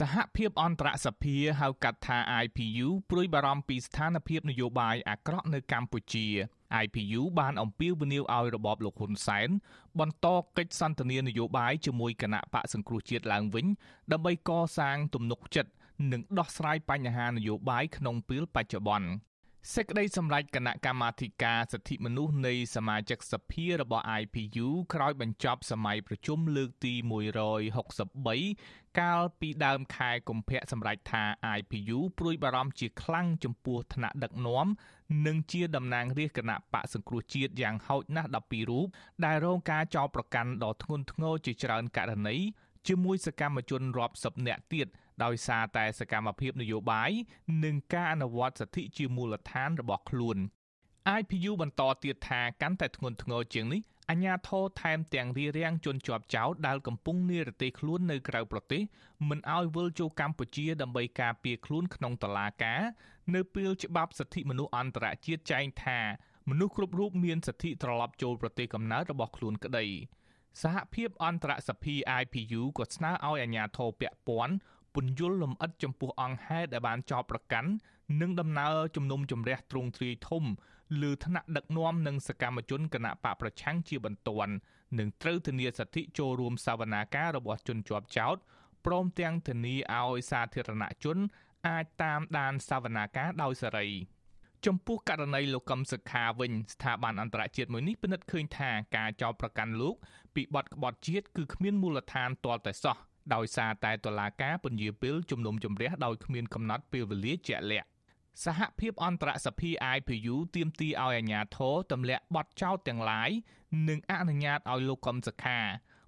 សហភាពអន្តរសភាហៅកាត់ថា IPU ព្រួយបារម្ភពីស្ថានភាពនយោបាយអាក្រក់នៅកម្ពុជា IPU បានអំពាវនាវឲ្យរបបលោកហ៊ុនសែនបន្តកិច្ចសន្ទនានយោបាយជាមួយគណៈបកសង្គ្រោះជាតិឡើងវិញ ដើម្បីកសាងទំនុកចិត្តនិងដោះស្រាយបញ្ហានយោបាយក្នុងពេលបច្ចុប្បន្ន សេចក្តីសម្រេចគណៈកម្មាធិការសិទ្ធិមនុស្សនៃសមាជិកសភារបស់ IPU ក្រោយបញ្ចប់សម័យប្រជុំលើកទី163កាលពីដើមខែកុម្ភៈសម្រេចថា IPU ព្រួយបារម្ភជាខ្លាំងចំពោះថ្នាក់ដឹកនាំនិងជាតំណាងរាជគណៈបកសង្គ្រោះជាតិយ៉ាងហោចណាស់12រូបដែលរងការចោទប្រកាន់ដ៏ធ្ងន់ធ្ងរជាច្រើនករណីជាមួយសកម្មជនរាប់សិបនាក់ទៀត ដោយសារតែសកម្មភាពនយោបាយនិងការអនុវត្តសិទ្ធិជាមូលដ្ឋានរបស់ខ្លួន IPU បន្តទៀតថាកាន់តែធ្ងន់ធ្ងរជាងនេះអញ្ញាធរថែមទាំងរារាំងជនជាប់ចោតដែលកំពុងនិរទេសខ្លួននៅក្រៅប្រទេសមិនឲ្យវិលចូលកម្ពុជាដើម្បីការពារខ្លួនក្នុងតុលាការនៅពេលច្បាប់សិទ្ធិមនុស្សអន្តរជាតិចែងថាមនុស្សគ្រប់រូបមានសិទ្ធិត្រឡប់ចូលប្រទេសកំណើតរបស់ខ្លួនក្តីសហភាពអន្តរសភា IPU ក៏ស្នើឲ្យអាជ្ញាធរពាក់ព័ន្ធ ពន្យល់លម្អិតចំពោះអង្គហេតុដែលបានចោទប្រកាន់និងដំណើរជំនុំជម្រះទ្រង់ទ្រាយធំលើថ្នាក់ដឹកនាំនិងសកម្មជនគណៈបកប្រឆាំងជាបន្ទាន់និងត្រូវធានាសិទ្ធិចូលរួមសវនាការរបស់ជនជាប់ចោទព្រមទាំងធានាឲ្យសាធារណជន អាចតាមដានសវនាការដោយសេរីចំពោះករណីលោកកឹមសុខាវិញស្ថាប័នអន្តរជាតិមួយនេះពិនិត្យឃើញថាការចោទប្រកាន់លោកពីបទក្បត់ជាតិគឺគ្មានមូលដ្ឋានទាល់តែសោះ ដោយសារតែតុលាការពន្យាពេលជំនុំជម្រះដោយគ្មានកំណត់ពេលវេលាជាក់លាក់សហភាពអន្តរសភា IPU ទាមទារឲ្យអាជ្ញាធរទម្លាក់បទចោទទាំងឡាយនិងអនុញ្ញាតឲ្យលោកកឹមសុខា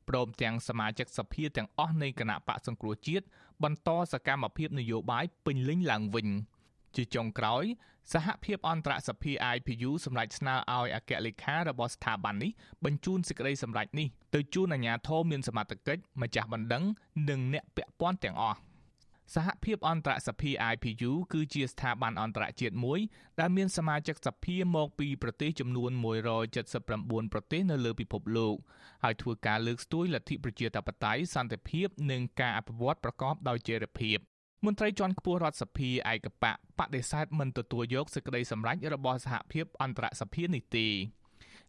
ព្រមទាំងសមាជិកសភាទាំងអស់នៃគណៈបកសង្គ្រោះជាតិបន្តសកម្មភាពនយោបាយពេញលេញឡើងវិញ។ ជាចុងក្រោយ សហភាពអន្តរសភា IPU សម្រេចស្នើឲ្យអគ្គលេខារបស់ស្ថាប័ននេះបញ្ជូនសេចក្តីសម្រេចនេះទៅជូនអាជ្ញាធរមានសមត្ថកិច្ចម្ចាស់បណ្ដឹងនិងអ្នកពាក់ព័ន្ធទាំងអស់សហភាពអន្តរសភា IPU គឺជាស្ថាប័នអន្តរជាតិមួយដែលមានសមាជិកសភាមកពីប្រទេសចំនួន179ប្រទេសនៅលើពិភពលោកហើយធ្វើការលើកស្ទួយលទ្ធិប្រជាធិបតេយ្យសន្តិភាពនិងការអភិវឌ្ឍប្រកបដោយចីរភាព មន្ត្រីជាន់ខ្ពស់រដ្ឋសភាឯកបកបដិសេធមិនទទួលយកសេចក្តីសម្រេចរបស់សហភាពអន្តរសភានេះទេ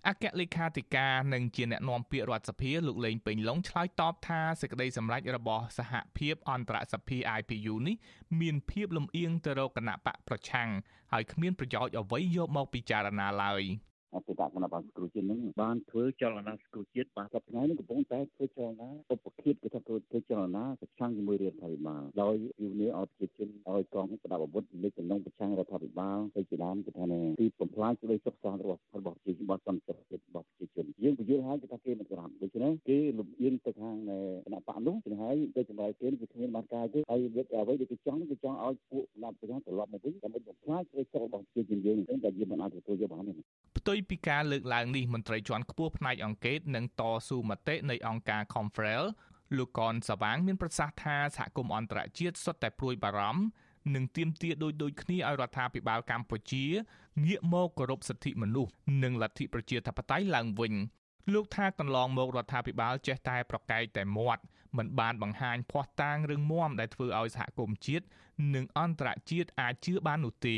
អគ្គលេខាធិការនិងជាអ្នកណែនាំពាក្យរដ្ឋសភាលោកលេងពេញឡុងឆ្លើយតបថាសេចក្តីសម្រេចរបស់សហភាពអន្តរសភា IPU នេះមានភាពលំអៀងទៅរកគណៈបកប្រឆាំងហើយគ្មានប្រយោជន៍អ្វីយកមកពិចារណាឡើយ។ អតីតគណៈបាលសង្គ្រោះជាតិនឹងបានធ្វើចលនាសង្គ្រោះជាតិបានសប្តាហ៍នេះកំពុងតែធ្វើចលនាឧបគិតគឺថាធ្វើចលនាប្រឆាំងជាមួយរដ្ឋាភិបាលដោយយុនីអត់ប្រជាជនឲ្យកងប្រដាប់អាវុធលេចតំណងប្រឆាំងរដ្ឋាភិបាលទៅជាដើមគឺថាទីបំផ្លាញសេចក្តីសុខសាន្តរបស់របស់ប្រជាជនរបស់សន្តិភាពរបស់ប្រជាជនយើងពន្យល់ហើយគឺថាគេមិនក្រាបដូច្នេះគេលំអៀងទៅខាងគណៈបក នោះចឹងហើយទៅចម្លើយគេគឺគ្មានបានការទេហើយវិទ្យាអ្វីដែលគេចង់គេចង់ឲ្យពួកគណៈប្រឆាំងត្រឡប់មកវិញដើម្បីបំផ្លាញសេចក្តីសុខរបស់ប្រជាជនយើងតែយើងមិនអាចទទួលយកបានទេផ្ទុយពីការលើកឡើងនេះមន្ត្រីជាន់ខ្ពស់ផ្នែកអង្គការនិងតស៊ូមតិនៃអង្គការ Confrel លោកកនសវាងមានប្រសាសន៍ថាសហគមន៍អន្តរជាតិសុទ្ធតែព្រួយបារម្ភនិងទាមទារដូចដូចគ្នាឲ្យរដ្ឋាភិបាលកម្ពុជាងាកមកគោរពសិទ្ធិមនុស្សនិងលទ្ធិប្រជាធិបតេយ្យឡើងវិញលោកថាកន្លងមករដ្ឋាភិបាលចេះតែប្រកែកតែមាត់ មិនបានបង្ហាញភ័ស្តុតាងរឹងមាំដែលធ្វើឲ្យសហគមន៍ជាតិនិងអន្តរជាតិអាចជឿបាននោះទេ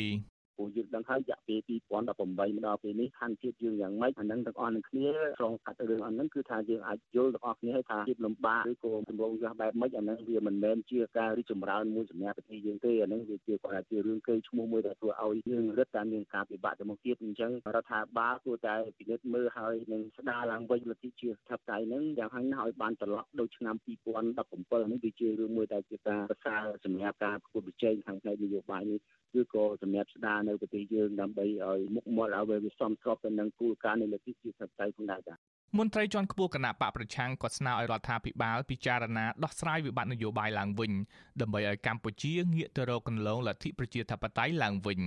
ព្រោះយើងដឹងហើយរយៈពេល2018មកដល់ពេលនេះស្ថានភាពយើងយ៉ាងម៉េចអានឹងទាំងអស់នឹងគ្នាឆ្លងកាត់រឿងអានឹងគឺថាយើងអាចយល់ទាំងអស់គ្នាថាភាពលំបាកឬក៏ទម្រង់យ៉ាងបែបម៉េចអានឹងវាមិនមែនជាការរីកចម្រើនមួយសម្រាប់ប្រទេសយើងទេអានឹងវាជាគាត់ថាជារឿងកេរ្តិ៍ឈ្មោះមួយដែលធ្វើឲ្យយើងរឹតតែមានការពិបាកទៅមុខទៀតអញ្ចឹងរដ្ឋាភិបាលគួរតែពិនិត្យមើលហើយនឹងស្ដារឡើងវិញលទ្ធិជាថាបតៃនឹងយ៉ាងហោចណាស់ឲ្យបានត្រឡប់ដូចឆ្នាំ2017នេះវាជារឿងមួយដែលជាការប្រសើរសម្រាប់ការប្រកួតប្រជែងខាងផ្នែកនយោបាយនេះ ឬក៏សម្រាប់ស្ដារនៅប្រទេសយើងដើម្បីឲ្យមុខមាត់ឲ្យវាសមស្របទៅនឹងគោលការណ៍នៃលទ្ធិជាសត្វផងដែរចា៎មន្ត្រីជាន់ខ្ពស់គណៈបកប្រឆាំងក៏ស្នើឲ្យរដ្ឋាភិបាលពិចារណាដោះស្រាយវិបត្តិនយោបាយឡើងវិញដើម្បីឲ្យកម្ពុជាងាកទៅរកគន្លងលទ្ធិប្រជាធិបតេយ្យឡើងវិញ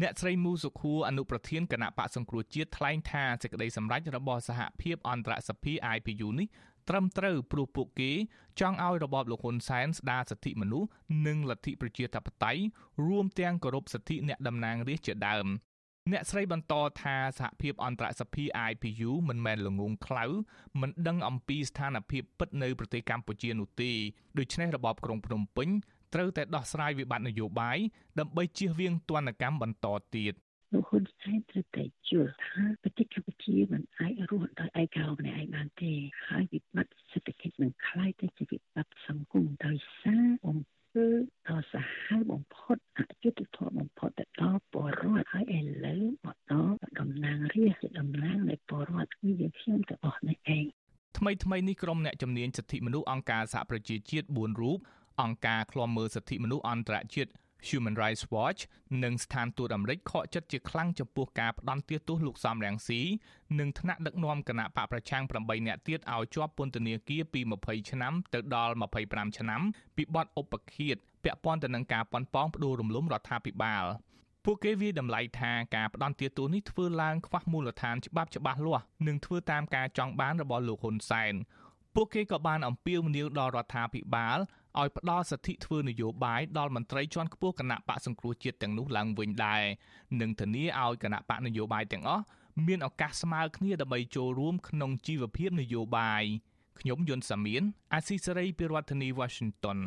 អ្នកស្រីមូសុខួរអនុប្រធានគណៈបកសង្គ្រោះជាតិថ្លែងថាសេចក្តីសម្រេចរបស់សហភាពអន្តរសភា IPU នេះ ត្រឹមត្រូវព្រោះពួកគេចង់ឲ្យរបបលោកហ៊ុនសែនស្ដារសិទ្ធិមនុស្សនិងលទ្ធិប្រជាធិបតេយ្យរួមទាំងគោរពសិទ្ធិអ្នកតំណាងរាស្ត្រជាដើមអ្នកស្រីបន្តថាសហភាពអន្តរសភា IPU មិនមែនល្ងងខ្លៅមិនដឹងអំពីស្ថានភាពពិតនៅប្រទេសកម្ពុជានោះទេដូច្នេះរបបក្រុងភ្នំពេញត្រូវតែដោះស្រាយវិបត្តិនយោបាយដើម្បីជៀសវាងទណ្ឌកម្មបន្តទៀត លោកហ៊ុនសែនត្រូវតែយល់ថាប្រទេសកម្ពុជាមិនអាចរស់ដោយឯកោម្នាក់ឯងបានទេហើយវិបត្តិសេដ្ឋកិច្ចនឹងคล้ายទៅជាវិបត្តិសង្គមដោយសារអំពើដ៏សាហាវបំផុតអយុត្តិធម៌បំផុតទៅដល់ពលរដ្ឋហើយឥឡូវមកដល់តំណាងរាស្ត្រតំណាងនៃពលរដ្ឋគឺយើងខ្ញុំទាំងអស់នេះឯងថ្មីថ្មីនេះក្រុមអ្នកជំនាញសិទ្ធិមនុស្សអង្គការសហប្រជាជាតិ4រូបអង្គការឃ្លាំមើលសិទ្ធិមនុស្សអន្តរជាតិ Human Rights Watch និងស្ថានទូតអាមេរិកខកចិត្តជាខ្លាំងចំពោះការផ្ដន់ទាទោសលោកសំរងស៊ីនិងថ្នាក់ដឹកនាំគណៈបកប្រឆាំង8នាក់ទៀតឲ្យជាប់ពន្ធនាគារពី20ឆ្នាំទៅដល់25ឆ្នាំពីបទឧបឃាតពាក់ព័ន្ធទៅនឹងការប៉ុនប៉ងផ្ដួលរំលំរដ្ឋាភិបាលពួកគេវាតម្លៃថាការផ្ដន់ទាទោសនេះធ្វើឡើងខ្វះមូលដ្ឋានច្បាប់ច្បាស់លាស់និងធ្វើតាមការចង់បានរបស់លោកហ៊ុនសែនពួកគេក៏បានអំពាវនាវដល់រដ្ឋាភិបាល ឲ្យផ្ដល់សិទ្ធិធ្វើនយោបាយដល់មន្ត្រីជាន់ខ្ពស់គណៈបកសង្គ្រោះជាតិទាំងនោះឡើងវិញដែរនិងធានាឲ្យគណៈបកនយោបាយទាំងអស់មានឱកាសស្មើគ្នាដើម្បីចូលរួមក្នុងជីវភាពនយោបាយខ្ញុំយុនសាមៀនអាស៊ីសេរីពីរដ្ឋធានី Washington